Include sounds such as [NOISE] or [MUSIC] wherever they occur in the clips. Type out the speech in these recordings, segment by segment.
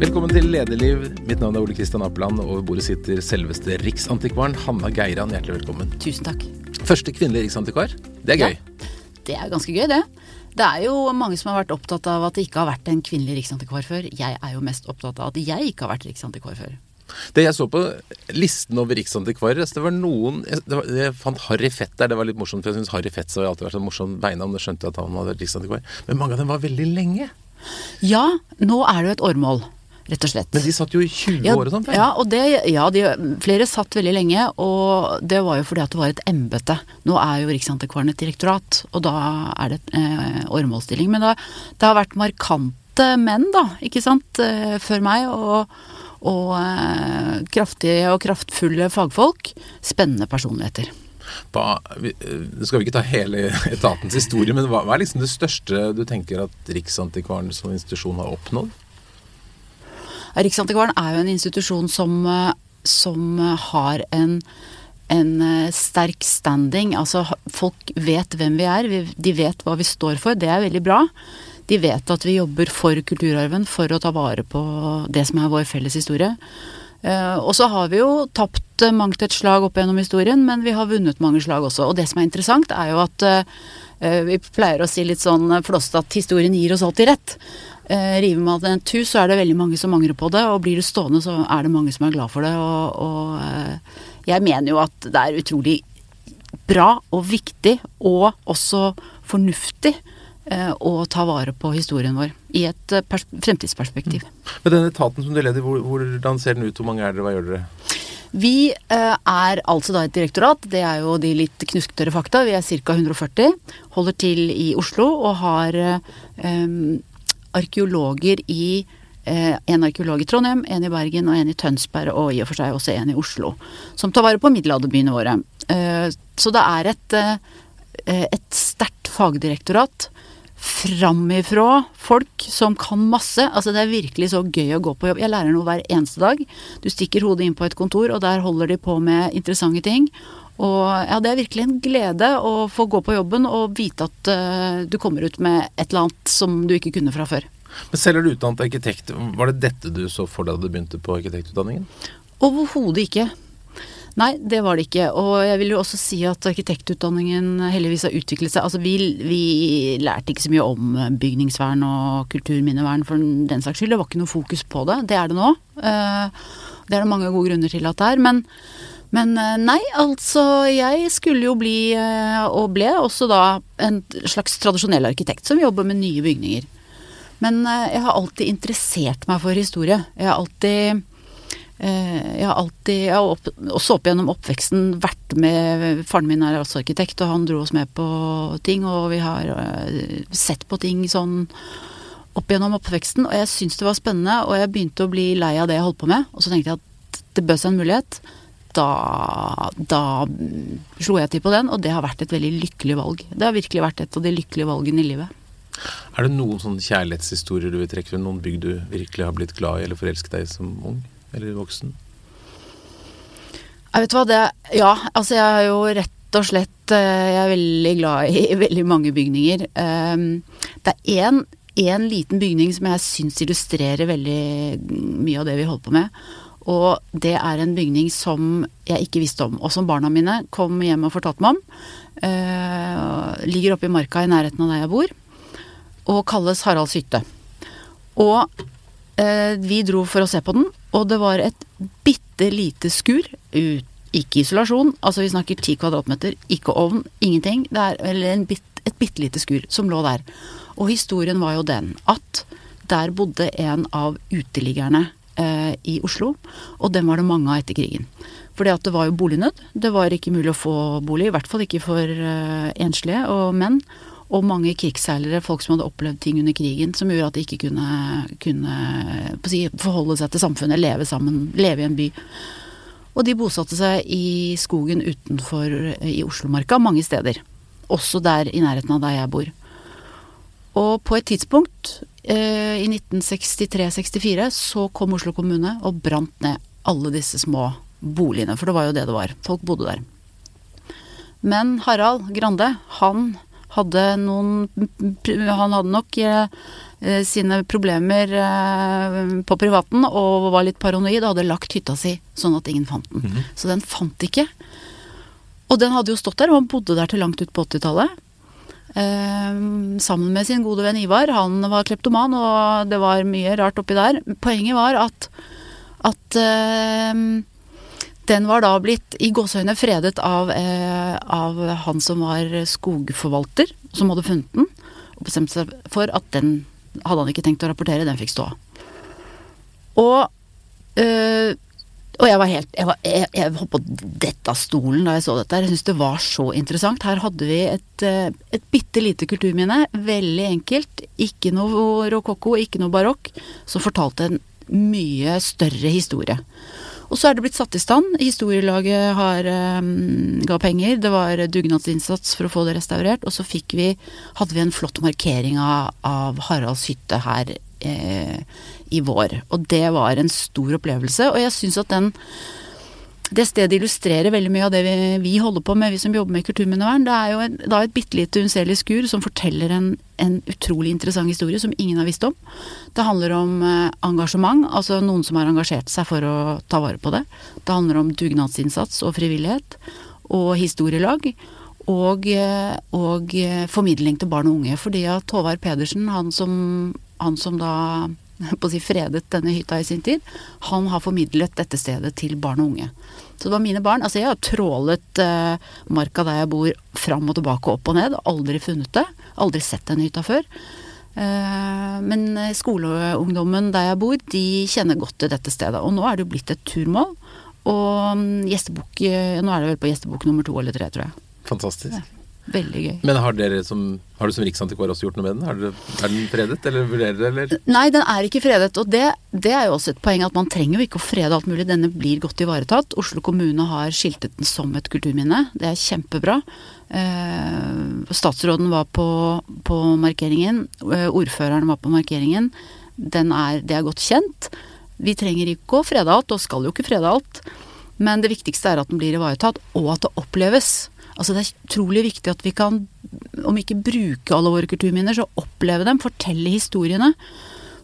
Velkommen til Lederliv. Mitt navn er Ole Kristian Apeland, og ved bordet sitter selveste Riksantikvaren Hanna Geiran. Hjertelig velkommen. Tusen takk. Første kvinnelige riksantikvar. Det er gøy. Ja, det er ganske gøy, det. Det er jo mange som har vært opptatt av at det ikke har vært en kvinnelig riksantikvar før. Jeg er jo mest opptatt av at jeg ikke har vært riksantikvar før. Det jeg så på listen over riksantikvarer, altså det var noen Jeg, det var, jeg fant Harry Fett der, det var litt morsomt, for jeg syns Harry Fett har alltid vært en morsom beinavn. Jeg skjønte at han hadde vært riksantikvar. Men mange av dem var veldig lenge. Ja, nå er det jo et åremål, rett og slett. Men de satt jo i 20 ja, år og sånn. Ja, og det, ja de, flere satt veldig lenge, og det var jo fordi at det var et embete. Nå er jo Riksantikvaren et direktorat, og da er det eh, åremålsstilling. Men da, det har vært markante menn, da, ikke sant, eh, før meg. og og eh, kraftige og kraftfulle fagfolk. Spennende personligheter. Hva, vi, eh, Nå skal vi ikke ta hele etatens historie, men hva, hva er liksom det største du tenker at Riksantikvaren som institusjon har oppnådd? Riksantikvaren er jo en institusjon som, eh, som har en, en eh, sterk standing. Altså folk vet hvem vi er, de vet hva vi står for. Det er veldig bra. De vet at vi jobber for kulturarven, for å ta vare på det som er vår felles historie. Eh, og så har vi jo tapt mangt et slag opp gjennom historien, men vi har vunnet mange slag også. Og det som er interessant, er jo at vi pleier å si litt sånn flåsete at historien gir oss alltid rett. Eh, river man en tur, så er det veldig mange som angrer på det, og blir det stående, så er det mange som er glad for det. Og, og eh, jeg mener jo at det er utrolig bra og viktig, og også fornuftig, eh, å ta vare på historien vår i et pers fremtidsperspektiv. Men den etaten som du leder, hvordan ser den ut? Hvor mange er dere? Hva gjør dere? Vi er altså da et direktorat, det er jo de litt knusktørre fakta. Vi er ca. 140, holder til i Oslo og har eh, arkeologer i eh, En arkeolog i Trondheim, en i Bergen og en i Tønsberg, og i og for seg også en i Oslo. Som tar vare på middelalderbyene våre. Eh, så det er et, eh, et sterkt fagdirektorat framifrå folk som kan masse. Altså det er virkelig så gøy å gå på jobb. Jeg lærer noe hver eneste dag. Du stikker hodet inn på et kontor, og der holder de på med interessante ting. Og ja, det er virkelig en glede å få gå på jobben og vite at uh, du kommer ut med et eller annet som du ikke kunne fra før. Men selv er du utdannet arkitekt. Var det dette du så for deg da du begynte på arkitektutdanningen? Overhodet ikke. Nei, det var det ikke. Og jeg vil jo også si at arkitektutdanningen heldigvis har utviklet seg. Altså vi, vi lærte ikke så mye om bygningsvern og kulturminnevern for den saks skyld. Det var ikke noe fokus på det. Det er det nå. Eh, Det er det mange gode grunner til at det er. Men, men eh, nei, altså jeg skulle jo bli, eh, og ble også da, en slags tradisjonell arkitekt som jobber med nye bygninger. Men eh, jeg har alltid interessert meg for historie. Jeg har alltid Jeg har alltid, jeg har opp, også opp gjennom oppveksten vært med Faren min er også arkitekt, og han dro oss med på ting, og vi har sett på ting sånn opp gjennom oppveksten, og jeg syntes det var spennende, og jeg begynte å bli lei av det jeg holdt på med, og så tenkte jeg at det bød seg en mulighet. Da, da slo jeg til på den, og det har vært et veldig lykkelig valg. Det har virkelig vært et av de lykkelige valgene i livet. Er det noen sånne kjærlighetshistorier du vil trekke frem? Noen bygg du virkelig har blitt glad i eller forelsket deg i som ung eller voksen? Jeg vet hva, det Ja, altså jeg er jo rett og slett eh, Jeg er veldig glad i [LAUGHS] veldig mange bygninger. Um, Det er én en liten bygning som jeg syns illustrerer veldig mye av det vi holder på med. Og det er en bygning som jeg ikke visste om, og som barna mine kom hjem og fortalte meg om. Eh, ligger oppe i marka i nærheten av der jeg bor, og kalles Haralds hytte. Og eh, vi dro for å se på den, og det var et bitte lite skur. Ut, ikke isolasjon, altså vi snakker ti kvadratmeter, ikke ovn, ingenting. Det er eller bit, et bitte lite skur som lå der. Og historien var jo den at der bodde en av uteliggerne eh, i Oslo, og dem var det mange av etter krigen. Fordi at det var jo bolignød. Det var ikke mulig å få bolig, i hvert fall ikke for eh, enslige og menn. Og mange krigsseilere, folk som hadde opplevd ting under krigen som gjorde at de ikke kunne, kunne si, forholde seg til samfunnet, leve sammen, leve i en by. Og de bosatte seg i skogen utenfor i Oslomarka mange steder. Også der i nærheten av der jeg bor. Og på et tidspunkt, eh, i 1963-64, så kom Oslo kommune og brant ned alle disse små boligene. For det var jo det det var. Folk bodde der. Men Harald Grande, han hadde noen Han hadde nok eh, eh, sine problemer eh, på privaten og var litt paranoid og hadde lagt hytta si sånn at ingen fant den. Så den fant ikke. Og den hadde jo stått der, og han bodde der til langt ut på 80-tallet. Eh, sammen med sin gode venn Ivar. Han var kleptoman, og det var mye rart oppi der. Poenget var at, at eh, den var da blitt i gåsehøyne fredet av, eh, av han som var skogforvalter, som hadde funnet den, og bestemte seg for at den hadde han ikke tenkt å rapportere, den fikk stå. Og øh, og jeg var helt Jeg, jeg, jeg holdt på dette av stolen da jeg så dette. Jeg syntes det var så interessant. Her hadde vi et, eh, et bitte lite kulturminne. Veldig enkelt. Ikke noe rokokko, ikke noe barokk. Som fortalte en mye større historie. Og så er det blitt satt i stand. Historielaget har, um, ga penger. Det var dugnadsinnsats for å få det restaurert. Og så fikk vi, hadde vi en flott markering av, av Haralds hytte her eh, i vår. Og det var en stor opplevelse. Og jeg syns at den det stedet illustrerer veldig mye av det vi, vi, holder på med, vi som jobber med kulturminnevern. Det er jo et, er et bitte lite unnselig skur som forteller en, en, utrolig interessant historie som ingen har visst om. Det handler om eh, engasjement, altså noen som har engasjert seg for å ta vare på det. Det handler om dugnadsinnsats og frivillighet. Og historielag. Og, eh, og eh, formidling til barn og unge. Fordi at Håvard Pedersen, han som, han som da på å si fredet denne hytta i sin tid, han har formidlet dette stedet til barn og unge. Så det var mine barn. Altså jeg har trålet eh, marka der jeg bor fram og tilbake, opp og ned. Aldri funnet det. Aldri sett denne hytta før. Eh, men skoleungdommen der jeg bor, de kjenner godt til dette stedet. Og nå er det jo blitt et turmål. Og mm, gjestebok eh, Nå er det vel på gjestebok nummer to eller tre, tror jeg. Fantastisk. Ja. Veldig gøy. Men har, dere som, har du som riksantikvar også gjort noe med den? Dere, er den fredet, eller vurderer dere, eller? Nei, den er ikke fredet. Og det, det, er jo også et poeng at man trenger jo ikke å frede alt mulig. Denne blir godt ivaretatt. Oslo kommune har skiltet den som et kulturminne. Det er kjempebra. Eh, statsråden var på, på markeringen. Eh, ordføreren var på markeringen. Er, det er godt kjent. Vi trenger ikke å frede alt, og skal jo ikke frede alt. Men det viktigste er at den blir ivaretatt, og at det oppleves. Altså det er utrolig viktig at vi kan, om ikke bruke alle våre kulturminner, så oppleve dem, fortelle historiene.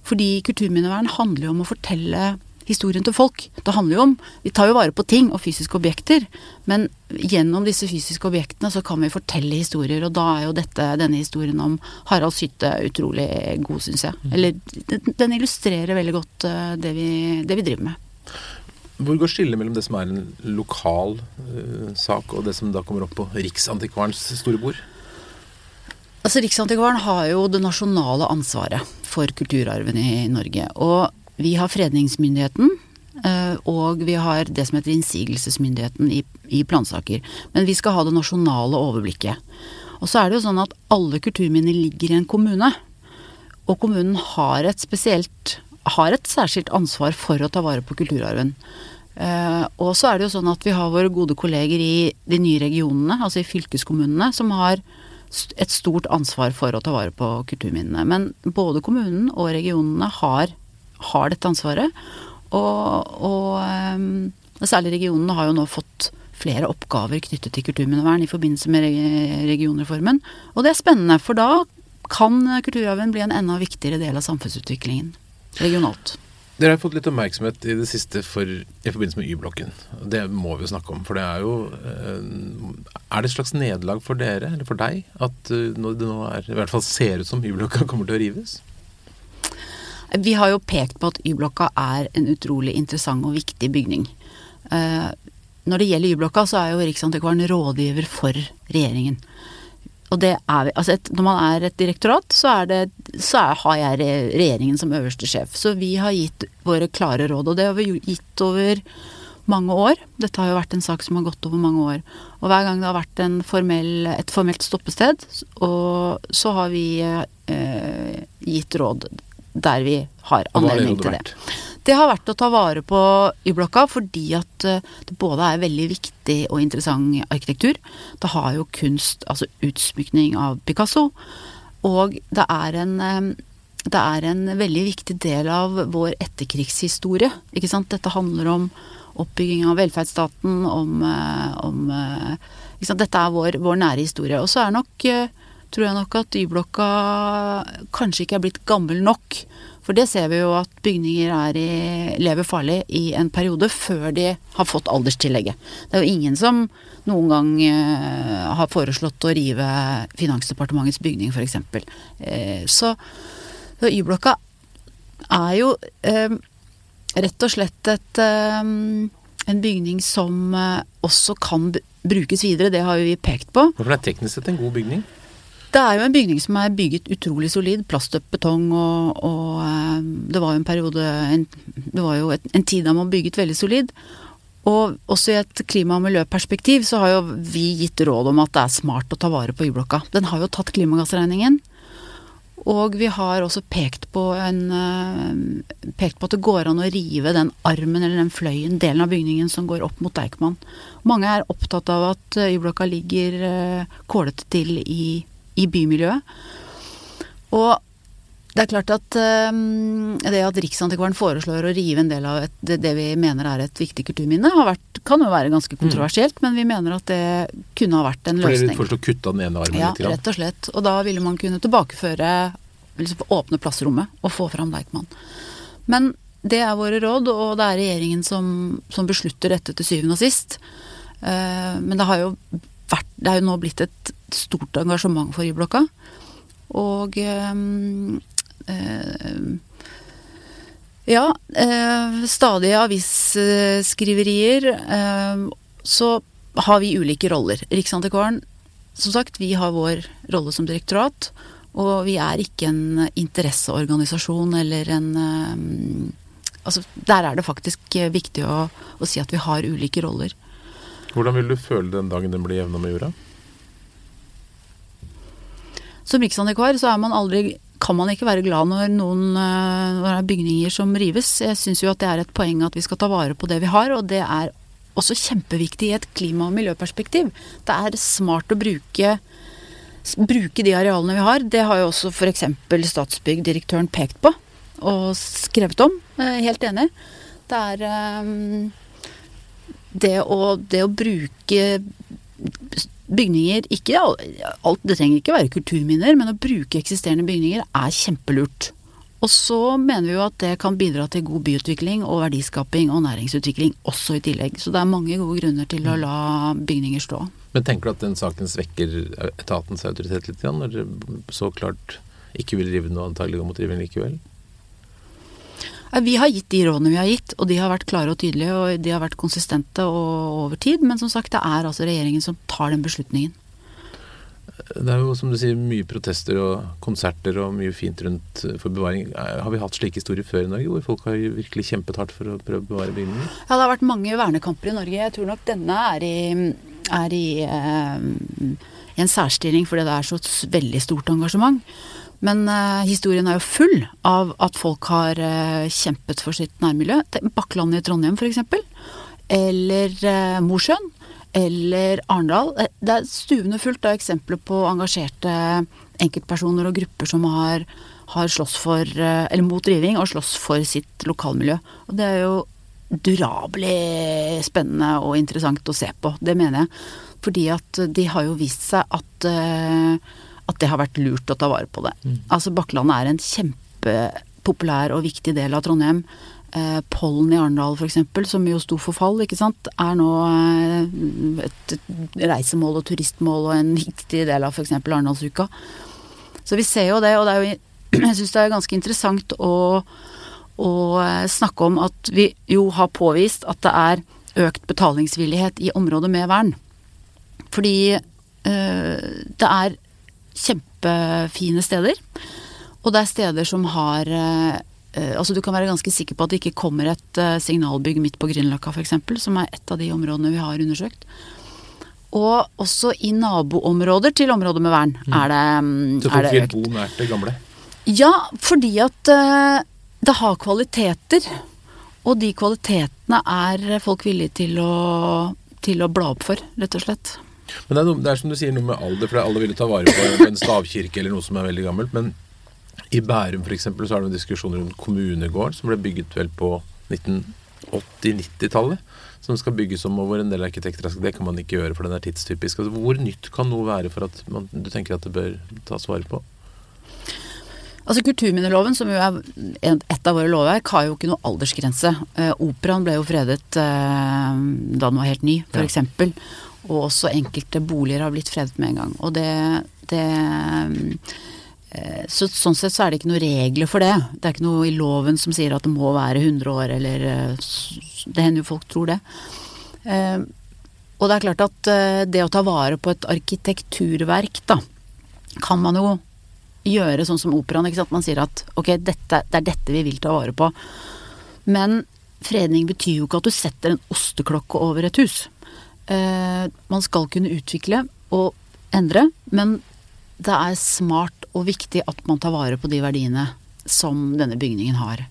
Fordi kulturminnevern handler jo om å fortelle historien til folk. Det handler jo om Vi tar jo vare på ting og fysiske objekter, men gjennom disse fysiske objektene så kan vi fortelle historier, og da er jo dette, denne historien om Harald Sytte utrolig god, syns jeg. Mm. Eller den illustrerer veldig godt eh, det vi, det vi driver med. Hvor går skillet mellom det som er en lokal uh, sak, og det som da kommer opp på Riksantikvarens store bord? Altså Riksantikvaren har jo det nasjonale ansvaret for kulturarven i Norge. Og vi har fredningsmyndigheten, uh, og vi har det som heter innsigelsesmyndigheten i, i plansaker. Men vi skal ha det nasjonale overblikket. Og så er det jo sånn at alle kulturminner ligger i en kommune. Og kommunen har et spesielt har et særskilt ansvar for å ta vare på kulturarven. Uh, og så er det jo sånn at vi har våre gode kolleger i de nye regionene, altså i fylkeskommunene, som har et stort ansvar for å ta vare på kulturminnene. Men både kommunen og regionene har, har dette ansvaret. Og, og um, særlig regionene har jo nå fått flere oppgaver knyttet til kulturminnevern i forbindelse med regionreformen. Og det er spennende, for da kan kulturarven bli en enda viktigere del av samfunnsutviklingen regionalt. Dere har fått litt oppmerksomhet i det siste for, i forbindelse med Y-blokken. Det må vi jo snakke om. For det er jo eh, Er det et slags nederlag for dere, eller for deg, at eh, det nå er, i hvert fall ser ut som Y-blokka [LAUGHS] kommer til å rives? Vi har jo pekt på at Y-blokka er en utrolig interessant og viktig bygning. Eh, når det gjelder Y-blokka, så er jo Riksantikvaren rådgiver for regjeringen. Og det er vi. Altså et, når man er et direktorat, så, er det, så er, har jeg regjeringen som øverste sjef. Så vi har gitt våre klare råd, og det har vi gitt over mange år. Dette har jo vært en sak som har gått over mange år. Og hver gang det har vært formell, et formelt stoppested, og så har vi eh, gitt råd der vi har anledning til det. Det har vært å ta vare på Y-blokka fordi at eh, det både er veldig viktig og interessant arkitektur. Det har jo kunst, altså utsmykning av Picasso. Og det er en eh, det er en veldig viktig del av vår etterkrigshistorie. Ikke sant? Dette handler om oppbygging av velferdsstaten, om, om ikke sant? Dette er vår, vår, nære historie. Og så er nok, tror jeg nok at Y-blokka kanskje ikke er blitt gammel nok. For det ser vi jo at bygninger er i, lever farlig i en periode før de har fått alderstillegget. Det er jo ingen som noen gang eh, har foreslått å rive Finansdepartementets bygning, f.eks. Eh, så, så Y-blokka er jo eh, rett og slett et, eh, en bygning som også kan brukes videre. Det har vi pekt på. Hvorfor er teknisk sett en god bygning? Det er jo en bygning som er bygget utrolig solid. Plaststøpt betong og, og eh, det var jo en periode en, Det var jo et, en tid da man bygget veldig solid. Og også i et klima- og miljøperspektiv så har jo vi gitt råd om at det er smart å ta vare på Y-blokka. Den har jo tatt klimagassregningen. Og vi har også pekt på, en, eh, pekt på at det går an å rive den armen eller den fløyen, delen av bygningen som går opp mot Deichman. Mange er opptatt av at Y-blokka ligger kålete til i i bymiljøet. Og det er klart at um, det at Riksantikvaren foreslår å rive en del av et, det, det, vi mener er et viktig kulturminne, vært, kan jo være ganske mm. kontroversielt, mm. men vi mener at det kunne ha vært en løsning. Fordi du foreslår å kutte den ene armen ja, litt? Rett og slett. Og da ville man kunne tilbakeføre liksom Åpne plassrommet og få fram Deichman. Men det er våre råd, og det er regjeringen som, som beslutter dette til syvende og sist. Uh, men det har jo vært Det er jo nå blitt et stort engasjement for Y-blokka. Og øh, øh, Ja, øh, stadige avisskriverier. så har vi ulike roller. Riksantikvaren, som sagt, vi har vår rolle som direktorat. Og vi er ikke en interesseorganisasjon eller en Altså, der er det faktisk viktig å, å si at vi har ulike roller. Hvordan vil du føle den dagen den blir jevna med jorda? Som riksantikvar så er man aldri kan man ikke være glad når noen når det er bygninger som rives. Jeg syns jo at det er et poeng at vi skal ta vare på det vi har, og det er også kjempeviktig i et klima- og miljøperspektiv. Det er smart å bruke, bruke de arealene vi har. Det har jo også f.eks. Statsbygg-direktøren pekt på og skrevet om. Helt enig. Det er um, det å, det å bruke bygninger ikke alt, Det trenger ikke være kulturminner, men å bruke eksisterende bygninger er kjempelurt. Og så mener vi jo at det kan bidra til god byutvikling og verdiskaping og næringsutvikling også i tillegg. Så det er mange gode grunner til å la bygninger stå. Men tenker du at den saken svekker etatens autoritet litt, når dere så klart ikke vil rive noe, antagelig gå mot riving likevel? Vi har gitt de rådene vi har gitt, og de har vært klare og tydelige, og de har vært konsistente over tid. Men som sagt, det er altså regjeringen som tar den beslutningen. Det er jo som du sier mye protester og konserter og mye fint rundt for bevaring. Har vi hatt slike historier før i Norge, hvor folk har virkelig kjempet hardt for å prøve å bevare bygninger? Ja, det har vært mange vernekamper i Norge. Jeg tror nok denne er i, er i, eh, en særstilling fordi det er så veldig stort engasjement. Men uh, historien er jo full av at folk har uh, kjempet for sitt nærmiljø. Bakklandet i Trondheim f.eks. Eller uh, Mosjøen. Eller Arendal. Det er stuende fullt av eksempler på engasjerte enkeltpersoner og grupper som har, har slåss for, eller mot riving, og slåss for sitt lokalmiljø. Og det er jo durabelig spennende og interessant å se på. Det mener jeg. Fordi at de har jo vist seg at at det har vært lurt å ta vare på det. Mm. Altså Bakklandet er en kjempepopulær og viktig del av Trondheim. Eh, Pollen i Arendal f.eks., som jo sto for fall, ikke sant, er nå eh, et reisemål og turistmål og en viktig del av f.eks. Arendalsuka. Så vi ser jo det, og det er jo, [CLEARS THROAT] jeg syns det er ganske interessant å, å eh, snakke om at vi jo har påvist at det er økt betalingsvillighet i områder med vern. Fordi øh, det er kjempefine steder. Og det er steder som har eh, Altså du kan være ganske sikker på at det ikke kommer et eh, signalbygg midt på Grünerløkka f.eks., som er et av de områdene vi har undersøkt. Og også i naboområder til områder med vern mm. er det mm, Så folk vil bo nært det gamle? Ja, fordi at det har kvaliteter. Og de kvalitetene er folk villige til å, til å bla opp for, rett og slett. Men det er, noe, det er, som du sier noe med alder, for alle ville ta vare på en stavkirke eller noe som er veldig gammelt. Men i Bærum f.eks. så er det en diskusjon rundt kommunegården, som ble bygget vel på 1980 80-90-tallet som skal bygges om, og hvor en del arkitekter det kan man ikke gjøre, for den er tidstypisk. Altså, hvor nytt kan noe være for at man, du tenker at det bør tas vare på? Altså Kulturminneloven, som jo er et av våre lovverk, har jo ikke noe aldersgrense. Eh, operaen ble jo fredet eh, da den var helt ny, f.eks. Ja. Og også enkelte boliger har blitt fredet med en gang. Og det, det eh, så, Sånn sett så er det ikke noen regler for det. Det er ikke noe i loven som sier at det må være 100 år, eller eh, Det hender jo folk tror det. Eh, og det er klart at det å ta vare på et arkitekturverk, da, kan man jo gjøre sånn som operaen. Ikke sant? Man sier at ok, dette, det er dette vi vil ta vare på. Men fredning betyr jo ikke at du setter en osteklokke over et hus. Eh, man skal kunne utvikle og endre, men det er smart og viktig at man tar vare på de verdiene som denne bygningen har.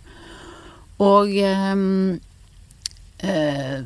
Og eh, eh,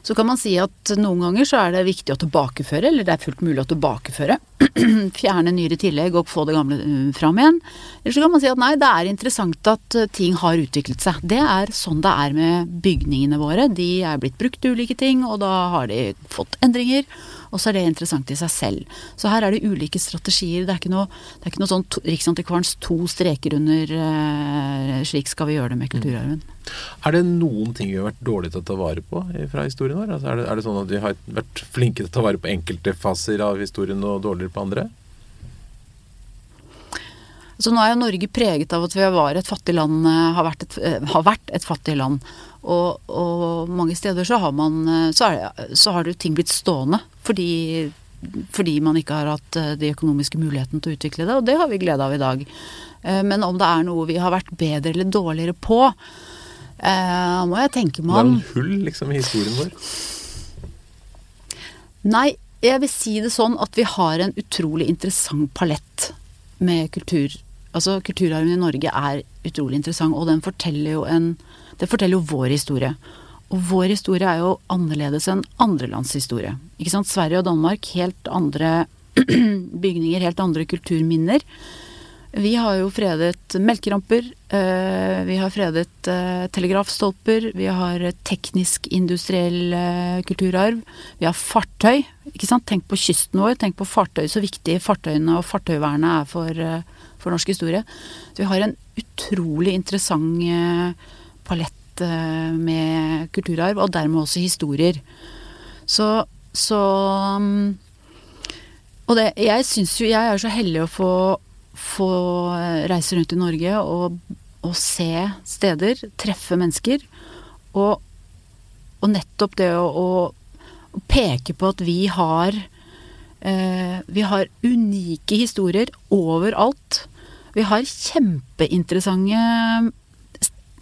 så kan man si at noen ganger så er det viktig å tilbakeføre, eller det er fullt mulig å tilbakeføre. [CLEARS THROAT] Fjerne nyere tillegg og få det gamle uh, fram igjen. Eller så kan man si at nei, det er interessant at uh, ting har utviklet seg. Det er sånn det er med bygningene våre. De er blitt brukt til ulike ting, og da har de fått endringer. Og så er det interessant i seg selv. Så her er det ulike strategier. Det er ikke noe, det er ikke noe sånn Riksantikvarens to streker under eh, slik skal vi gjøre det med kulturarven. Mm. Er det noen ting vi har vært dårlige til å ta vare på fra historien vår? Altså er, det, er, det, sånn at vi har vært flinke til å ta vare på enkelte faser av historien og dårligere på andre? Så nå er jo Norge preget av at vi var et fattig land, eh, har vært et, eh, har vært et fattig land. Og, og, mange steder så har man eh, så, er, så har det ting blitt stående fordi, fordi, man ikke har hatt de økonomiske mulighetene til å utvikle det, og det har vi glede av i dag. Men om det er noe vi har vært bedre eller dårligere på, må jeg tenke meg om. Det er noen hull liksom i historien vår? Nei, jeg vil si det sånn at vi har en utrolig interessant palett med kultur Altså, kulturarven i Norge er utrolig interessant, og den forteller jo en Det forteller jo vår historie. Og vår historie er jo annerledes enn andre lands historie. Ikke sant? Sverige og Danmark, helt andre [CLEARS THROAT] bygninger, helt andre kulturminner. Vi har jo fredet melkeramper, øh, vi har fredet øh, telegrafstolper, vi har teknisk industriell øh, kulturarv. Vi har fartøy, ikke sant. Tenk på kysten vår, tenk på fartøy, så viktig fartøyene og fartøyvernet er for for norsk historie. Så vi har en utrolig interessant eh, palett eh, med kulturarv, og dermed også historier. Så, så mm, Og det, jeg syns jo Jeg er så heldig å få, få reise rundt i Norge og, og se steder, treffe mennesker. Og, og nettopp det å, å peke på at vi har Eh, vi har unike historier overalt. Vi har kjempeinteressante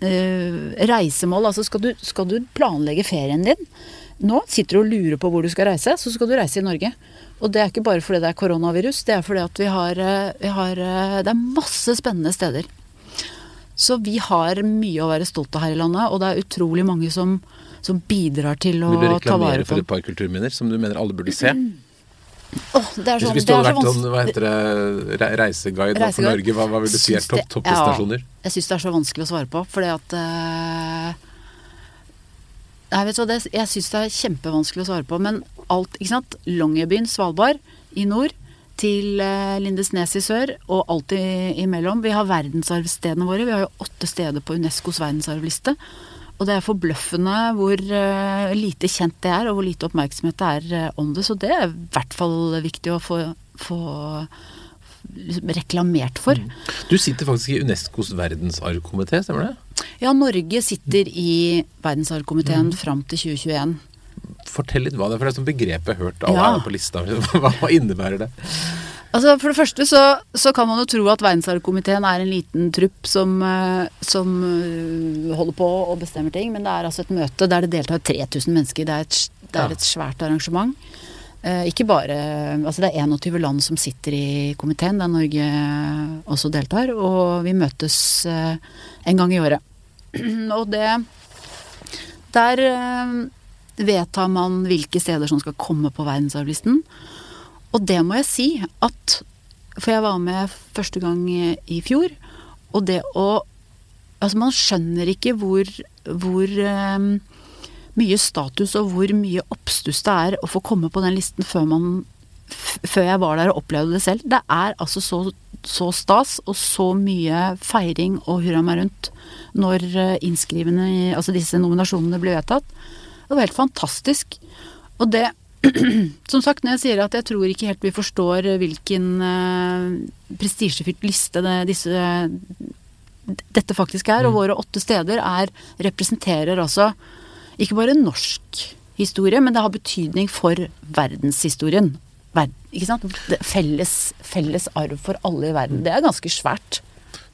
eh, reisemål. Altså skal du, skal du, planlegge ferien din Nå sitter du og lurer på hvor du skal reise, så skal du reise i Norge. Og det er ikke bare fordi det er koronavirus, det er fordi at vi har, eh, vi har Det er masse spennende steder. Så vi har mye å være stolt av her i landet, og det er utrolig mange som, som bidrar til å ta vare på Vil du reklamere for et par kulturminner som du mener alle burde se? Oh, er sånn, Hvis du hadde vært sånn, hva heter det, reiseguide. for Norge, hva, hva vil du si er topp toppdestinasjoner? Ja, jeg syns det er så vanskelig å svare på, fordi at uh, Nei, vet du hva, det, jeg syns det er kjempevanskelig å svare på, men alt, ikke sant. Longyearbyen, Svalbard i nord, til uh, Lindesnes i sør, og alt imellom. Vi har verdensarvstedene våre. Vi har jo åtte steder på Unescos verdensarvliste. Og det er forbløffende hvor uh, lite kjent det er, og hvor lite oppmerksomhet det er uh, om det. Så det er i hvert fall viktig å få, få liksom, reklamert for. Mm. Du sitter faktisk i Unescos verdensarvkomité, stemmer det? Ja, Norge sitter i verdensarvkomiteen mm. fram til 2021. Fortell litt hva det er, for det er sånn begrepet hørt alle ja. på lista. [LAUGHS] Hva, innebærer det? Altså For det første så, så, kan man jo tro at verdensarvkomiteen er en liten trupp som, eh, som, eh, holder på og bestemmer ting, men det er altså et møte der det deltar 3000 mennesker. Det er et, det er et svært arrangement. Eh, ikke bare Altså det er 21 land som sitter i komiteen, der Norge også deltar. Og vi møtes eh, en gang i året. [CLEARS THROAT] og det Der eh, vedtar man hvilke steder som skal komme på verdensarvlisten. Og det må jeg si at For jeg var med første gang i fjor, og det å Altså, man skjønner ikke hvor, hvor um, mye status og hvor mye oppstuss det er å få komme på den listen før man Før jeg var der og opplevde det selv. Det er altså så, så stas og så mye feiring og hurra meg rundt når innskrivende, innskrivene Altså disse nominasjonene blir vedtatt. Det var helt fantastisk. Og det [CLEARS THROAT] Som sagt, når jeg sier at jeg tror ikke helt vi forstår hvilken uh, prestisjefylt liste det, disse dette faktisk er, og våre åtte steder er, representerer altså ikke bare norsk historie, men det har betydning for verdenshistorien. Sant? Felles, felles arv for alle i verden. Det er ganske svært.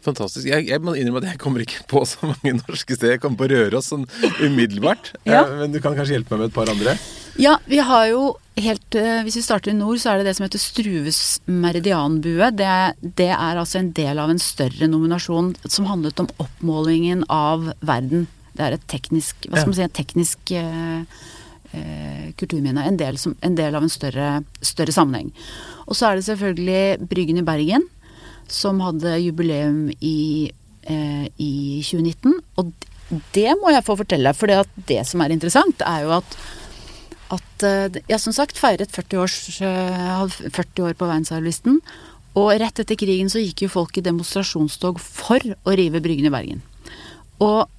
Fantastisk. Jeg, jeg, må innrømme at jeg kommer ikke på så mange norske steder. Jeg kommer på Røros sånn umiddelbart. [LAUGHS] Ja. Men du kan kanskje hjelpe meg med et par andre? Ja, vi har jo helt eh, Hvis vi starter i nord, så er det det som heter Struves meridianbue. Det, det er altså en del av en større nominasjon som handlet om oppmålingen av verden. Det er et teknisk Hva skal man si, et teknisk eh, eh, kulturminne. En del, som, en del, av en større, større sammenheng. Og så er det selvfølgelig Bryggen i Bergen, som hadde jubileum i, eh, i 2019. Og det må jeg få fortelle, for det som er interessant, er jo at at jeg som sagt feiret 40, års, 40 eh, år på verdensarvlisten. Og rett etter krigen så gikk jo folk i demonstrasjonstog for å rive Bryggen i Bergen. Og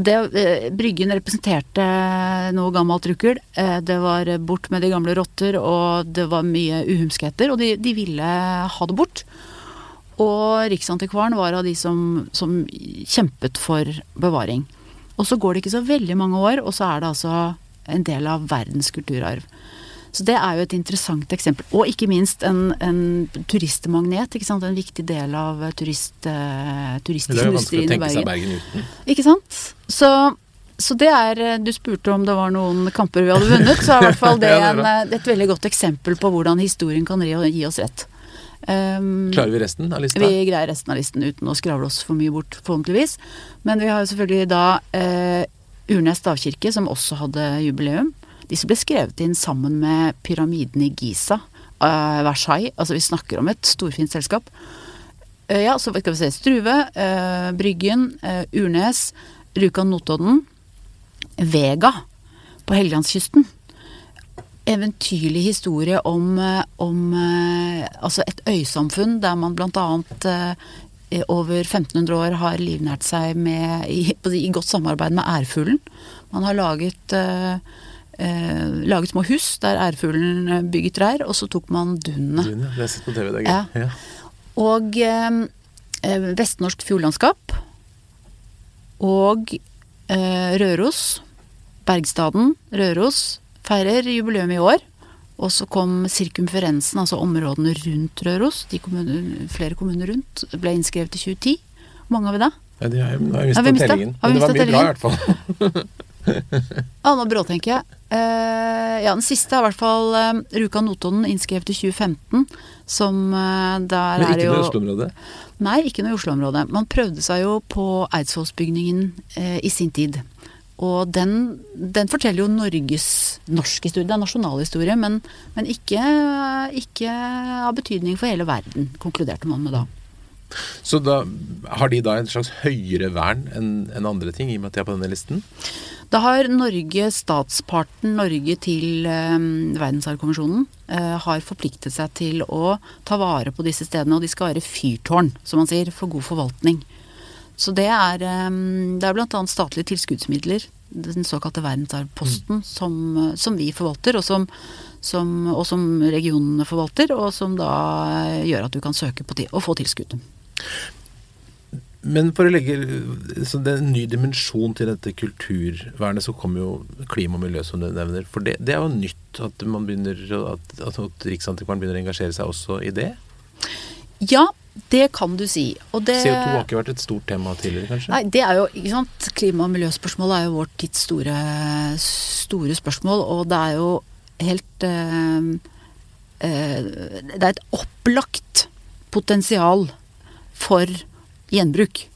det, eh, Bryggen representerte noe gammelt rukkel. Det var bort med de gamle rotter, og det var mye uhumskheter. Og de, de, ville ha det bort. Og Riksantikvaren var av de som, som kjempet for bevaring. Og så går det ikke så veldig mange år, og så er det altså en del av verdens kulturarv. Så det er jo et interessant eksempel. Og ikke minst en, en turistmagnet. ikke sant? En viktig del av turist, uh, turistindustrien i Bergen. Det er vanskelig å tenke seg Bergen uten. Ikke sant. Så, så, det er eh, Du spurte om det var noen kamper vi hadde vunnet, så er i hvert fall [LAUGHS] det, en, eh, et veldig godt eksempel på hvordan historien kan gi oss rett. Um, Klarer vi resten av listen? Vi greier resten av listen uten å skravle oss for mye bort, forhåpentligvis. Men vi har jo selvfølgelig da uh, Urnes stavkirke, som også hadde jubileum. Disse ble skrevet inn sammen med pyramiden i Giza, uh, Versailles. Altså vi snakker om et storfint selskap. Uh, ja, så skal vi se. Struve, Bryggen, Urnes, Rjukan Notodden. Vega på Helgelandskysten. Eventyrlig historie om, om altså et øysamfunn der man blant annet over 1500 år har livnært seg med, i, i, godt samarbeid med ærfuglen. Man har laget, eh, eh, laget små hus der ærfuglen eh, bygget trær, og så tok man dunene. Dun, ja. Det har sett på TV, er. Ja. Ja. Og eh, eh vestnorsk fjordlandskap. Og eh, Røros. Bergstaden, Røros, feirer jubileum i år. Og så kom sirkumferensen, altså områdene rundt Røros. De kommuner, flere kommuner rundt ble innskrevet i 2010. Hvor mange har vi da? Ja, de har, nå har vi mista tellingen. Men det var mye bra i hvert fall. [LAUGHS] ja, nå bråtenker jeg. Uh, ja, den siste er i hvert fall uh, Rjukan Notodden, innskrevet i 2015. Som uh, der Men ikke er jo noe i Oslo-området? Nei, ikke noe i Oslo-området. Man prøvde seg jo på Eidsvollsbygningen uh, i sin tid. Og den, den, forteller jo Norges norsk historie, det er nasjonalhistorie, men, men ikke, ikke, av betydning for hele verden, konkluderte man med da. Så da har de da en slags høyere vern enn en andre ting, i og med at de er på denne listen? Da har Norge, statsparten Norge til eh, Verdensarvkonvensjonen, eh, har forpliktet seg til å ta vare på disse stedene. Og de skal være fyrtårn, som man sier, for god forvaltning. Så det er, det er bl.a. statlige tilskuddsmidler, den såkalte verdensarvposten, mm. som, som, vi forvalter, og som, som, og som, regionene forvalter, og som da gjør at du kan søke på og få tilskudd. Men for å legge så det er en ny dimensjon til dette kulturvernet, så kommer jo klima og miljø, som du nevner. For det, det er jo nytt at, man begynner, at, at Riksantikvaren begynner å engasjere seg også i det? Ja, det kan du si. Det, CO2 har ikke vært et stort tema tidligere, kanskje? Nei, det er jo, ikke sant. Klima- og miljøspørsmål er jo vår tids store, store spørsmål, og det er jo helt øh, øh, Det er et opplagt potensial for gjenbruk.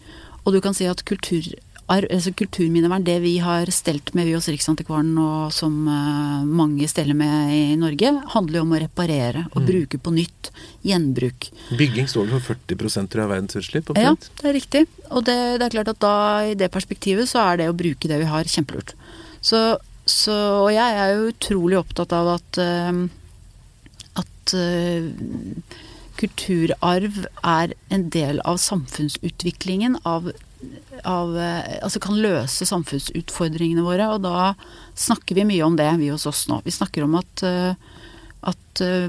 Og du kan si at kultur altså kulturminnevern, det vi har stelt med vi hos Riksantikvaren og som uh, mange steller med i Norge, handler jo om å reparere og mm. bruke på nytt. Gjenbruk. Bygging står vel for 40 tror jeg, av verdens utslipp? Ja, det er riktig. Og det, det, er klart at da, i det perspektivet, så er det å bruke det vi har, kjempelurt. Så, så og jeg er jo utrolig opptatt av at uh, at uh, kulturarv er en del av samfunnsutviklingen av av, eh, altså kan løse samfunnsutfordringene våre. Og da snakker vi mye om det, vi hos oss nå. Vi snakker om at, eh, at eh,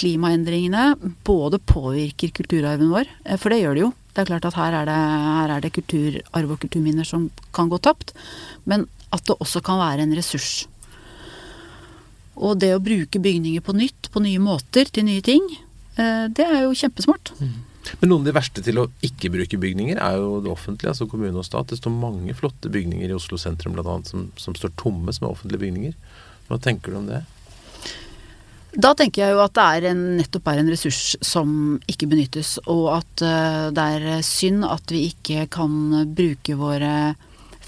klimaendringene både påvirker kulturarven vår, for det gjør det jo. Det er klart at her er det, her er det kulturarv og kulturminner som kan gå tapt. Men at det også kan være en ressurs. Og det å bruke bygninger på nytt, på nye måter, til nye ting, det er jo kjempesmart. Mm. Men noen av de verste til å ikke bruke bygninger er jo det offentlige, altså kommune og stat. Det står mange flotte bygninger i Oslo sentrum bl.a. Som, som står tomme, som er offentlige bygninger. Hva tenker du om det? Da tenker jeg jo at det er en, nettopp er en ressurs som ikke benyttes, og at uh, det er synd at vi ikke kan bruke våre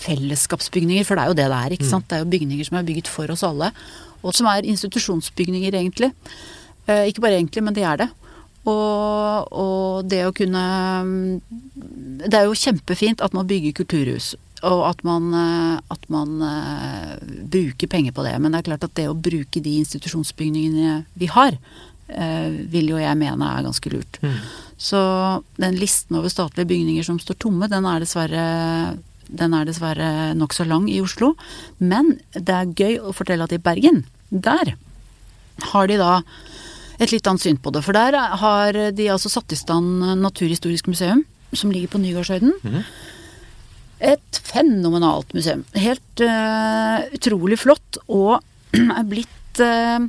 fellesskapsbygninger, for det er jo det det er. ikke mm. sant? Det er jo bygninger som er bygget for oss alle, og som er institusjonsbygninger, egentlig. Uh, ikke bare egentlig, men de er det. Og, og, det å kunne Det er jo kjempefint at man bygger kulturhus. Og at man, at man uh, bruker penger på det. Men det er klart at det å bruke de institusjonsbygningene vi har, uh, vil jo jeg mene er ganske lurt. Mm. Så den listen over statlige bygninger som står tomme, den er dessverre den er dessverre nokså lang i Oslo. Men det er gøy å fortelle at i Bergen, der har de da et litt annet syn på det. For der har de altså satt i stand Naturhistorisk museum, som ligger på Nygårdshøyden. Mm. Et fenomenalt museum. Helt uh, utrolig flott, og [CLEARS THROAT] er blitt uh,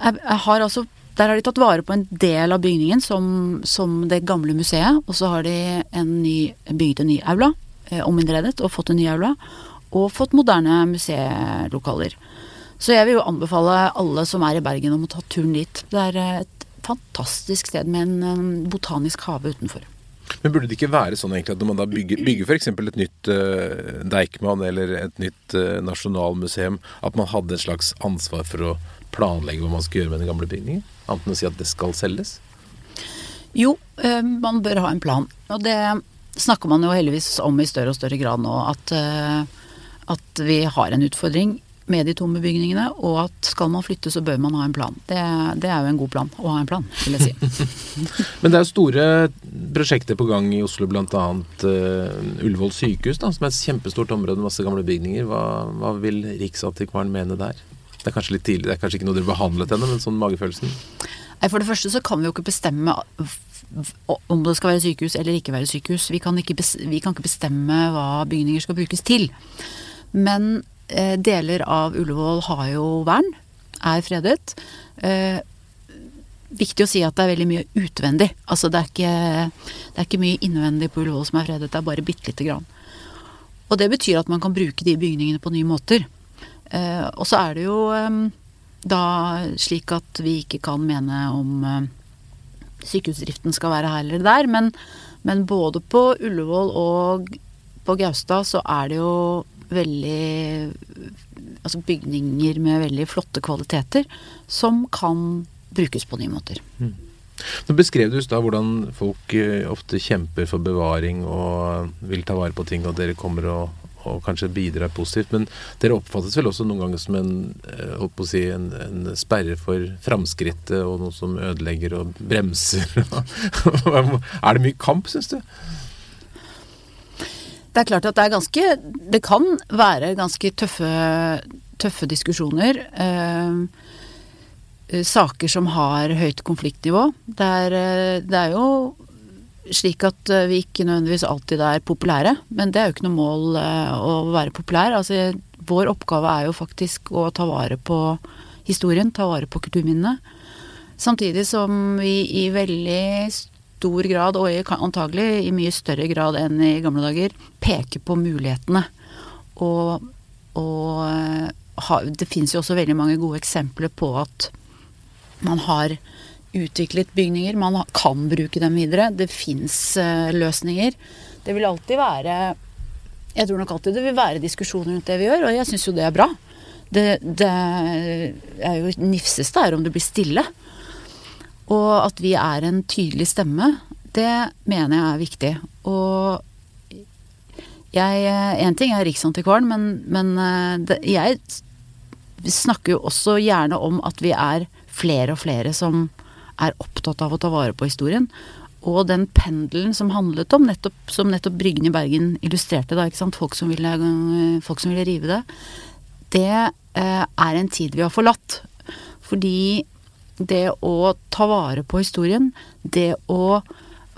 er, er, har altså der har de tatt vare på en del av bygningen som, som det gamle museet. Og så har de en ny, bygd en ny aula, eh, ominnredet, og fått en ny aula. Og fått moderne museelokaler. Så jeg vil jo anbefale alle som er i Bergen om å ta turen dit. Det er et fantastisk sted med en botanisk hage utenfor. Men burde det ikke være sånn egentlig at når man da bygger, bygger f.eks. et nytt uh, Deichman eller et nytt uh, nasjonalmuseum, at man hadde et slags ansvar for å planlegge hva man skal gjøre med den gamle bygningen? Annet enn å si at det skal selges? Jo, uh, man bør ha en plan. Og det snakker man jo heldigvis om i større og større grad nå. At, at vi har en utfordring med de tomme bygningene, og at skal man flytte, så bør man ha en plan. Det, det er jo en god plan å ha en plan, vil jeg si. [LAUGHS] Men det er jo store prosjekter på gang i Oslo, bl.a. Uh, Ullevål sykehus, da, som er et kjempestort område med masse gamle bygninger. Hva, hva vil Riksantikvaren mene der? Det er kanskje litt tidlig, det er kanskje ikke noe dere behandlet ennå, men sånn magefølelsen? Nei, For det første så kan vi jo ikke bestemme om det skal være sykehus eller ikke være sykehus. Vi kan ikke, vi kan ikke bestemme hva bygninger skal brukes til. Men Eh, deler av Ullevål har jo vern, er fredet. Eh, viktig å si at det er veldig mye utvendig. Altså det er ikke, det er ikke mye innvendig på Ullevål som er fredet, det er bare bitte lite grann. Og det betyr at man kan bruke de bygningene på nye måter. Eh, og så er det jo da slik at vi ikke kan mene om sykehusdriften skal være her eller der, men, men både på Ullevål og på Gaustad så er det jo veldig Altså bygninger med veldig flotte kvaliteter som kan brukes på nye måter. Mm. Nå beskrev du i hvordan folk eh, ofte kjemper for bevaring og vil ta vare på ting, og dere kommer og, og kanskje bidrar positivt. Men dere oppfattes vel også noen ganger som en, eh, si, en, en sperre for framskrittet, og noe som ødelegger og bremser. [LAUGHS] er det mye kamp, syns du? Det er klart at det er ganske Det kan være ganske tøffe, tøffe diskusjoner. Eh, eh, saker som har høyt konfliktnivå. Det er, eh, det er, jo slik at eh, vi ikke nødvendigvis alltid er populære. Men det er jo ikke noe mål å være populær. Altså, vår oppgave er jo faktisk å ta vare på historien, ta vare på kulturminnene. Samtidig som vi i veldig stor grad, og antagelig i mye større grad enn i gamle dager, peker på mulighetene. Og, og eh, ha, det fins jo også veldig mange gode eksempler på at man har utviklet bygninger. Man kan bruke dem videre. Det fins uh, løsninger. Det vil alltid være Jeg tror nok alltid det vil være diskusjoner rundt det vi gjør, og jeg syns jo det er bra. Det, det er jo nifseste er om det blir stille. Og at vi er en tydelig stemme, det mener jeg er viktig. Og jeg Én ting er Riksantikvaren, men, men eh, det, jeg snakker jo også gjerne om at vi er flere og flere som er opptatt av å ta vare på historien. Og den pendelen som handlet om, nettopp, som nettopp Bryggen i Bergen illustrerte, da? Folk, som ville, folk som ville rive det, det eh, er en tid vi har forlatt. Fordi det å ta vare på historien, det å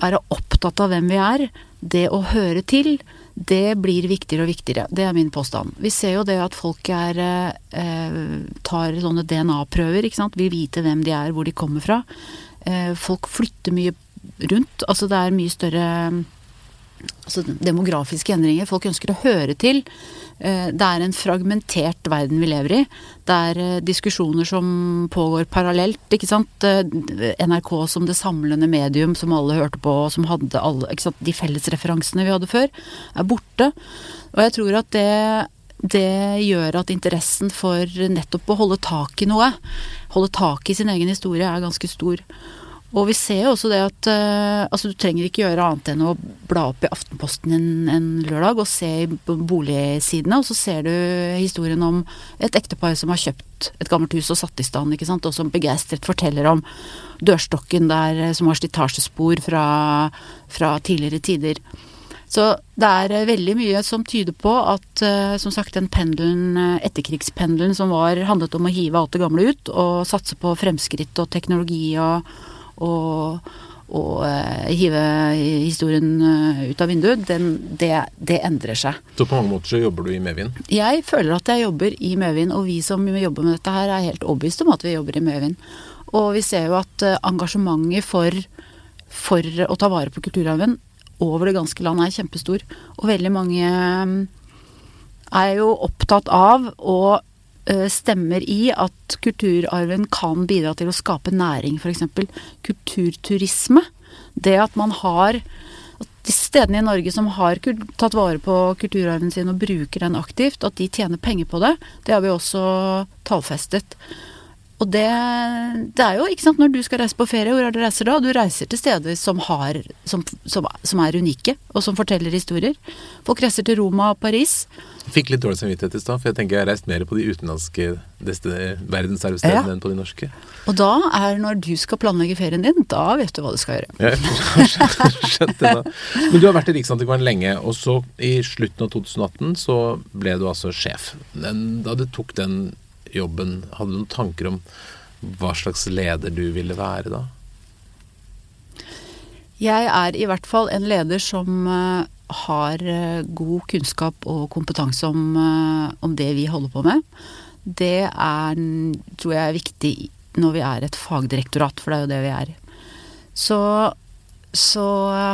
være opptatt av hvem vi er, det å høre til, det blir viktigere og viktigere. Det er min påstand. Vi ser jo det at folk er, eh, tar sånne DNA-prøver, ikke sant. Vil vite hvem de er, hvor de kommer fra. Eh, folk flytter mye rundt. Altså det er mye større altså demografiske endringer. Folk ønsker å høre til. Eh, det er en fragmentert verden vi lever i. Det er eh, diskusjoner som pågår parallelt, ikke sant. Eh, NRK som det samlende medium som alle hørte på, og som hadde alle ikke sant? De fellesreferansene vi hadde før, er borte. Og jeg tror at det det gjør at interessen for nettopp å holde tak i noe, holde tak i sin egen historie, er ganske stor. Og vi ser jo også det at uh, altså du trenger ikke gjøre annet enn å bla opp i Aftenposten en, en lørdag og se i boligsidene, og så ser du historien om et ektepar som har kjøpt et gammelt hus og satt i stand, ikke sant, og som begeistret forteller om dørstokken der eh, som har slitasjespor fra, fra tidligere tider. Så det er eh, veldig mye som tyder på at som sagt den pendelen, etterkrigspendelen som var, handlet om å hive alt det gamle ut og satse på fremskritt og teknologi og og, og uh, hive historien uh, ut av vinduet, den, det, det, endrer seg. Så på mange måter så jobber du i medvind? Jeg føler at jeg jobber i medvind, og vi som jobber med dette her er helt overbevist om at vi jobber i medvind. Og vi ser jo at uh, engasjementet for, for, å ta vare på kulturarven over det ganske land er kjempestor. Og veldig mange er jo opptatt av å Eh, stemmer i at kulturarven kan bidra til å skape næring, f.eks. kulturturisme. Det at man har de stedene i Norge som har tatt vare på kulturarven sin og bruker den aktivt, at de tjener penger på det, det har vi også tallfestet. Og det, det, er jo, ikke sant, når du skal reise på ferie, hvor er det du reiser da? Du reiser til steder som, har, som, som, som er unike, og som forteller historier. Folk reiser til Roma og Paris. Jeg fikk litt dårlig samvittighet i stad, for jeg tenker jeg har reist mer på de utenlandske verdensarvstedene ja. enn på de norske. Og da er når du skal planlegge ferien din, da vet du hva du skal gjøre. Ja, [LAUGHS] jeg skjønte det da. Men du har vært i Riksantikvaren lenge, og så i slutten av 2018 så ble du altså sjef. Da du tok den jobben, hadde du noen tanker om hva slags leder du ville være da? Jeg er i hvert fall en leder som uh, har uh, god kunnskap og kompetanse om, uh, om, det vi holder på med. Det er, tror jeg er viktig når vi er et fagdirektorat, for det er jo det vi er. Så, så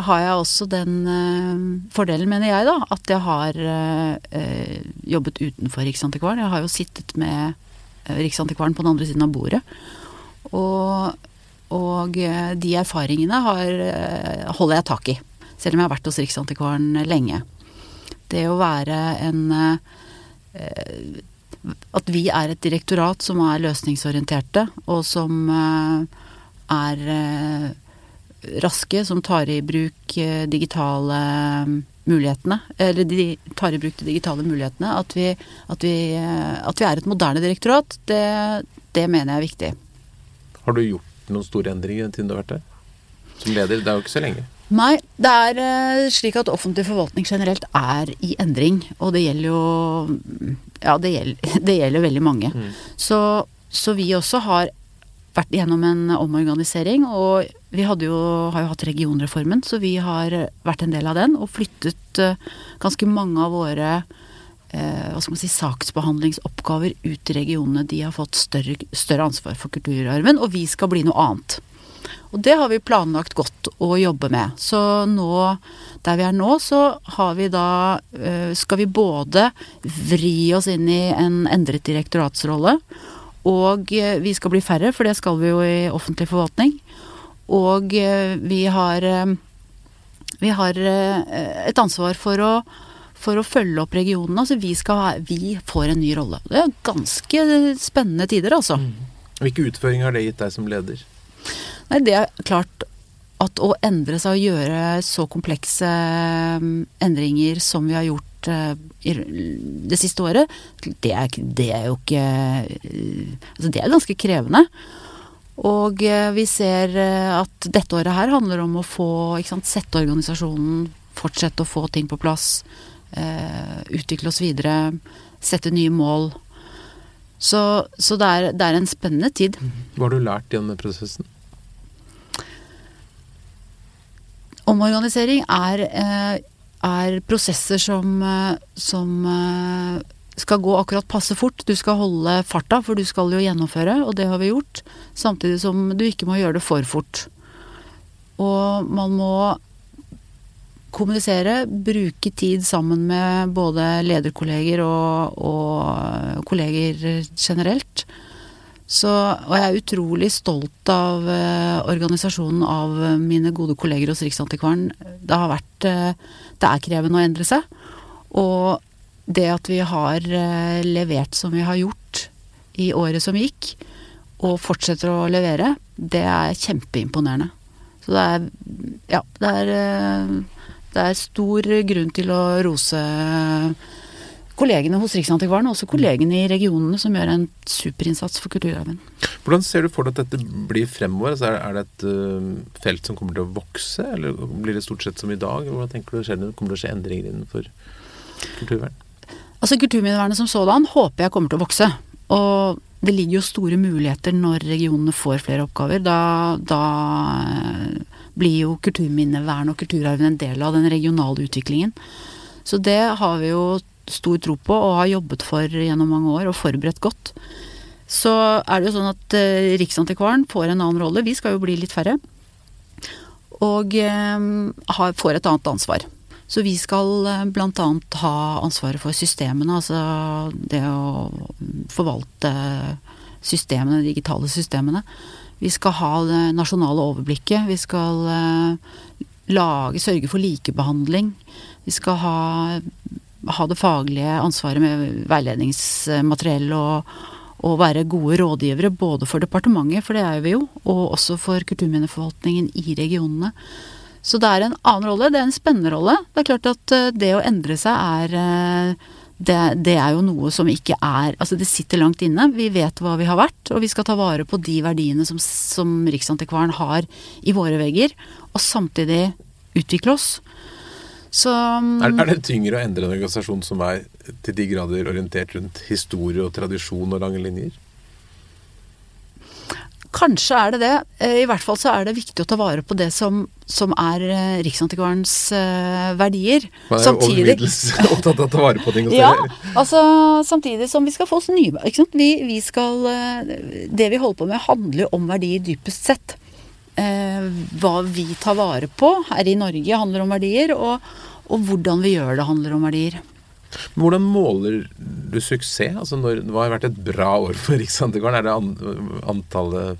har jeg også den fordelen, mener jeg, da, at jeg har jobbet utenfor Riksantikvaren. Jeg har jo sittet med Riksantikvaren på den andre siden av bordet. Og, og eh, de erfaringene har, eh, holder jeg tak i, selv om jeg har vært hos Riksantikvaren lenge. Det å være en eh, At vi er et direktorat som er løsningsorienterte, og som er raske, som tar i bruk digitale mulighetene, eller de tar i bruk de digitale mulighetene. At vi, at vi, at vi er et moderne direktorat, det, det, mener jeg er viktig. Har du gjort noen store endringer siden du har vært der? Som leder? Det er jo ikke så lenge. Nei, det er eh, slik at offentlig forvaltning generelt er i endring. Og det gjelder jo Ja, det gjelder, [LAUGHS] det gjelder veldig mange. Mm. Så, så vi også har vært gjennom en omorganisering. Og vi jo, har jo hatt regionreformen, så vi har vært en del av den. Og flyttet uh, ganske mange av våre eh, hva skal man si, saksbehandlingsoppgaver ut i regionene. De har fått større, større ansvar for kulturarven, og vi skal bli noe annet. Og det har vi planlagt godt å jobbe med. Så nå, der vi er nå, så har vi da uh, Skal vi både vri oss inn i en endret direktoratsrolle og eh, vi skal bli færre, for det skal vi jo i offentlig forvaltning. Og eh, vi har, eh, vi har et ansvar for å for å følge opp regionene. Altså vi, skal, vi får en ny rolle. Det er ganske spennende tider, altså. Hvilke utføringer har det gitt deg som leder? Nei, det er klart at å endre seg og gjøre så komplekse mm, endringer som vi har gjort eh, i det siste året, det er, det er jo ikke eh, Altså det er ganske krevende. Og eh, vi ser at dette året her handler om å få sant, sette organisasjonen, fortsette å få ting på plass, eh, utvikle oss videre, sette nye mål. Så, så det, er, det, er, en spennende tid. Hva har du lært gjennom prosessen? Omorganisering er, eh, er prosesser som, eh, som eh, skal gå akkurat passe fort. Du skal holde farta, for du skal jo gjennomføre, og det har vi gjort. Samtidig som du ikke må gjøre det for fort. Og man må kommunisere, bruke tid sammen med både lederkolleger og, og kolleger generelt. Så, og jeg er utrolig stolt av eh, organisasjonen av mine gode kolleger hos Riksantikvaren. Det har vært uh, Det er krevende å endre seg. Og det at vi har levert som vi har gjort i året som gikk, og fortsetter å levere, det er kjempeimponerende. Så det er Ja, det er, det er stor grunn til å rose kollegene hos Riksantikvaren og også kollegene i regionene som gjør en superinnsats for kulturarven. Hvordan ser du for deg at dette blir fremover? Altså er det et uh, felt som kommer til å vokse, eller blir det stort sett som i dag? Hvordan tenker du skjer det? Kommer til å skje endringer innenfor kulturvern? Altså Kulturminnevernet som sådan håper jeg kommer til å vokse. Og det ligger jo store muligheter når regionene får flere oppgaver. Da, da eh, blir jo kulturminnevern og kulturarven en del av den regionale utviklingen. Så det har vi jo stor tro på og har jobbet for gjennom mange år og forberedt godt. Så er det jo sånn at eh, Riksantikvaren får en annen rolle. Vi skal jo bli litt færre. Og eh, har, får et annet ansvar. Så vi skal eh, bl.a. ha ansvaret for systemene, altså det å forvalte systemene, de digitale systemene. Vi skal ha det nasjonale overblikket. Vi skal eh, lage, sørge for likebehandling. Vi skal ha ha det faglige ansvaret med veiledningsmateriell og, og, være gode rådgivere både for departementet, for det er vi jo, og også for kulturminneforvaltningen i regionene. Så det er en annen rolle. Det er en spennende rolle. Det er klart at eh, det å endre seg er eh, det, det, er jo noe som ikke er Altså det sitter langt inne. Vi vet hva vi har vært, og vi skal ta vare på de verdiene som, som Riksantikvaren har i våre vegger, og samtidig utvikle oss. Så, um, er, er, det tyngre å endre en organisasjon som er til de grader orientert rundt historie og tradisjon og lange linjer? Kanskje er det det. Eh, I hvert fall så er det viktig å ta vare på det som, som er eh, Riksantikvarens uh, verdier. Man er jo middels [LAUGHS] opptatt av å ta vare på ting. ja, altså samtidig som vi skal få oss nye? Vi, vi skal, Det vi holder på med, handler jo om verdier dypest sett eh, hva vi tar vare på her i Norge, handler om verdier. Og, og hvordan vi gjør det, handler om verdier. Hvordan måler du suksess? Altså når, hva har vært et bra år for Riksantikvaren? Er det an, antallet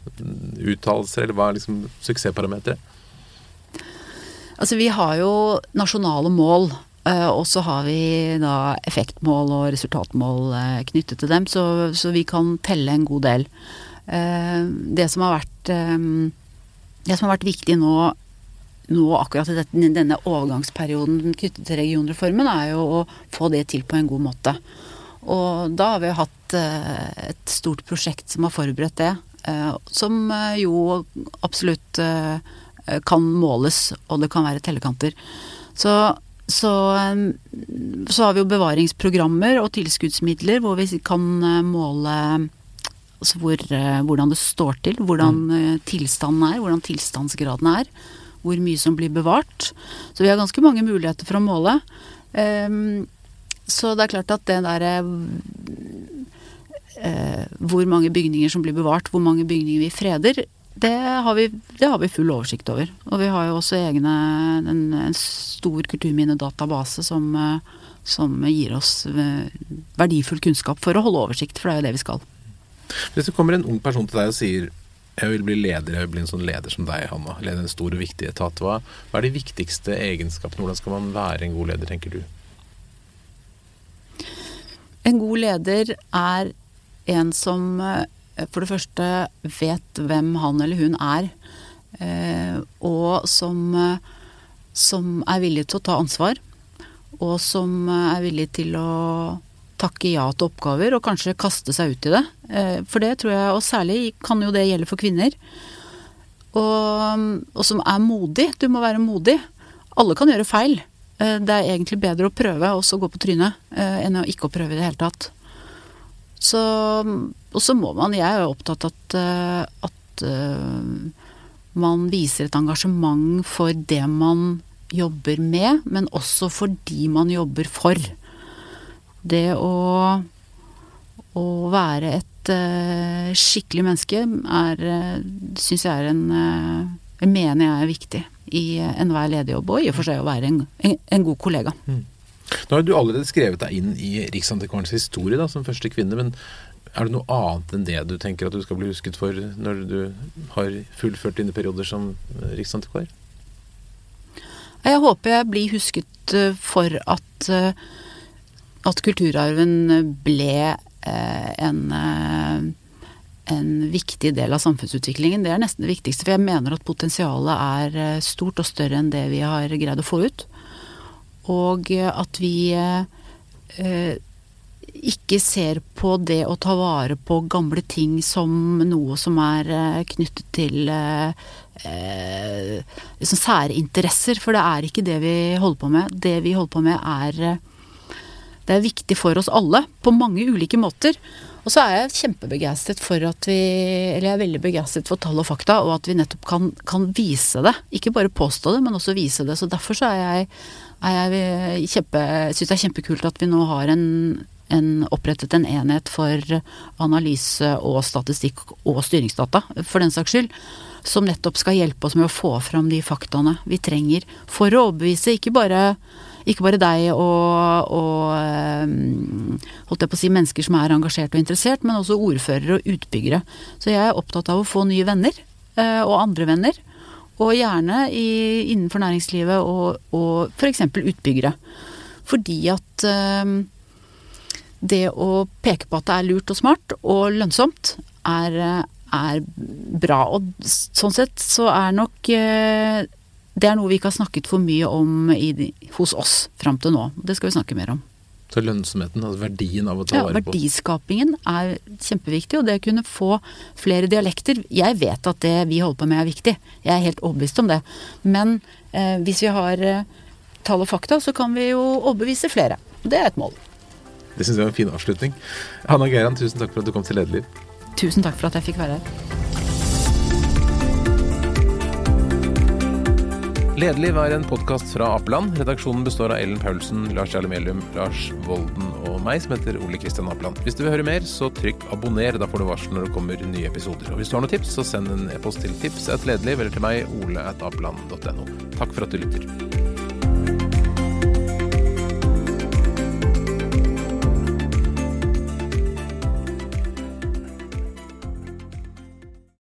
uttalelser, eller hva er liksom suksessparameteret? Altså vi har jo nasjonale mål. Eh, og så har vi da effektmål og resultatmål eh, knyttet til dem, så, så vi kan telle en god del. Eh, det som har vært det som har vært viktig nå, nå akkurat i denne overgangsperioden knyttet til regionreformen, er jo å få det til på en god måte. Og da har vi hatt eh, et stort prosjekt som har forberedt det. Eh, som eh, jo absolutt kan måles, og det kan være tellekanter. Så, så, så har vi jo bevaringsprogrammer og tilskuddsmidler hvor vi kan måle altså hvor, eh, hvordan det står til, hvordan mm. Eh, tilstanden er, hvordan tilstandsgraden er. Hvor mye som blir bevart. Så vi har ganske mange muligheter for å måle. Um, så det er klart at det derre uh, Hvor mange bygninger som blir bevart, hvor mange bygninger vi freder, det har, vi, det har vi, full oversikt over. Og vi har jo også egne, en, en stor kulturminnedatabase som, som gir oss verdifull kunnskap for å holde oversikt, for det er jo det vi skal. Hvis det kommer en ung person til deg og sier jeg vil bli leder, jeg vil bli en sånn leder som deg, Hanna. Lede en stor og viktig etat. Hva, hva er de viktigste egenskapene? Hvordan skal man være en god leder, tenker du? En god leder er en som eh, for det første vet hvem han eller hun er, eh, og som, eh, som er villig til å ta ansvar. Og som er villig til å takke ja til oppgaver, og kanskje kaste seg ut i det. For det tror jeg, og særlig kan jo det gjelde for kvinner. Og, og som er modig. Du må være modig. Alle kan gjøre feil. Det er egentlig bedre å prøve og så gå på trynet, enn å ikke prøve i det hele tatt. Så Og så må man Jeg er jo opptatt av at, eh, at man viser et engasjement for det man jobber med, men også for de man jobber for. Det å, å være et uh, skikkelig menneske er uh, syns jeg er en uh, mener jeg er viktig i enhver lederjobb, og i og for seg å være en, en, en god kollega. Mm. Nå har du allerede skrevet deg inn i Riksantikvarens historie da, som første kvinne, men er det noe annet enn det du tenker at du skal bli husket for når du har fullført dine perioder som eh, riksantikvar? Jeg håper jeg blir husket eh, for at, eh, at kulturarven ble en, en viktig del av samfunnsutviklingen. Det er nesten det viktigste, for jeg mener at potensialet er stort og større enn det vi har greid å få ut. Og at vi eh, ikke ser på det å ta vare på gamle ting som noe som er eh, knyttet til eh, liksom sære interesser. For det er ikke det vi holder på med. Det vi holder på med er Det er viktig for oss alle på mange ulike måter. Og så er jeg kjempebegeistret for at vi Eller jeg er veldig begeistret for tall og fakta, og at vi nettopp kan, kan vise det. Ikke bare påstå det, men også vise det. Så derfor så er jeg jeg kjempe, synes det er kjempekult at vi nå har en, en, opprettet en enhet for analyse og statistikk og styringsdata, for den saks skyld. Som nettopp skal hjelpe oss med å få fram de faktaene vi trenger for å overbevise ikke bare, ikke bare deg og, og eh, holdt jeg på å si mennesker som er engasjert og interessert, men også ordførere og utbyggere. Så jeg er opptatt av å få nye venner, eh, og andre venner. Og gjerne i, innenfor næringslivet og, og f.eks. utbyggere. Fordi at um, det å peke på at det er lurt og smart og lønnsomt, er, er bra. Og sånn sett så er nok Det er noe vi ikke har snakket for mye om i, hos oss fram til nå. Det skal vi snakke mer om. Så lønnsomheten, altså verdien av å ta ja, vare på Verdiskapingen er kjempeviktig, og det å kunne få flere dialekter Jeg vet at det vi holder på med er viktig, jeg er helt overbevist om det. Men eh, hvis vi har eh, tall og fakta, så kan vi jo overbevise flere. Det er et mål. Det syns jeg var en fin avslutning. Hanna Geiran, tusen takk for at du kom til Lederliv. Tusen takk for at jeg fikk være her. Lederliv er en podkast fra Apeland. Redaksjonen består av Ellen Paulsen, Lars Jarle Melum, Lars Volden og meg, som heter Ole Kristian Apeland. Hvis du vil høre mer, så trykk abonner. Da får du varsel når det kommer nye episoder. Og hvis du har noen tips, så send en e-post til tips eller til meg, ole. Takk for at du lytter.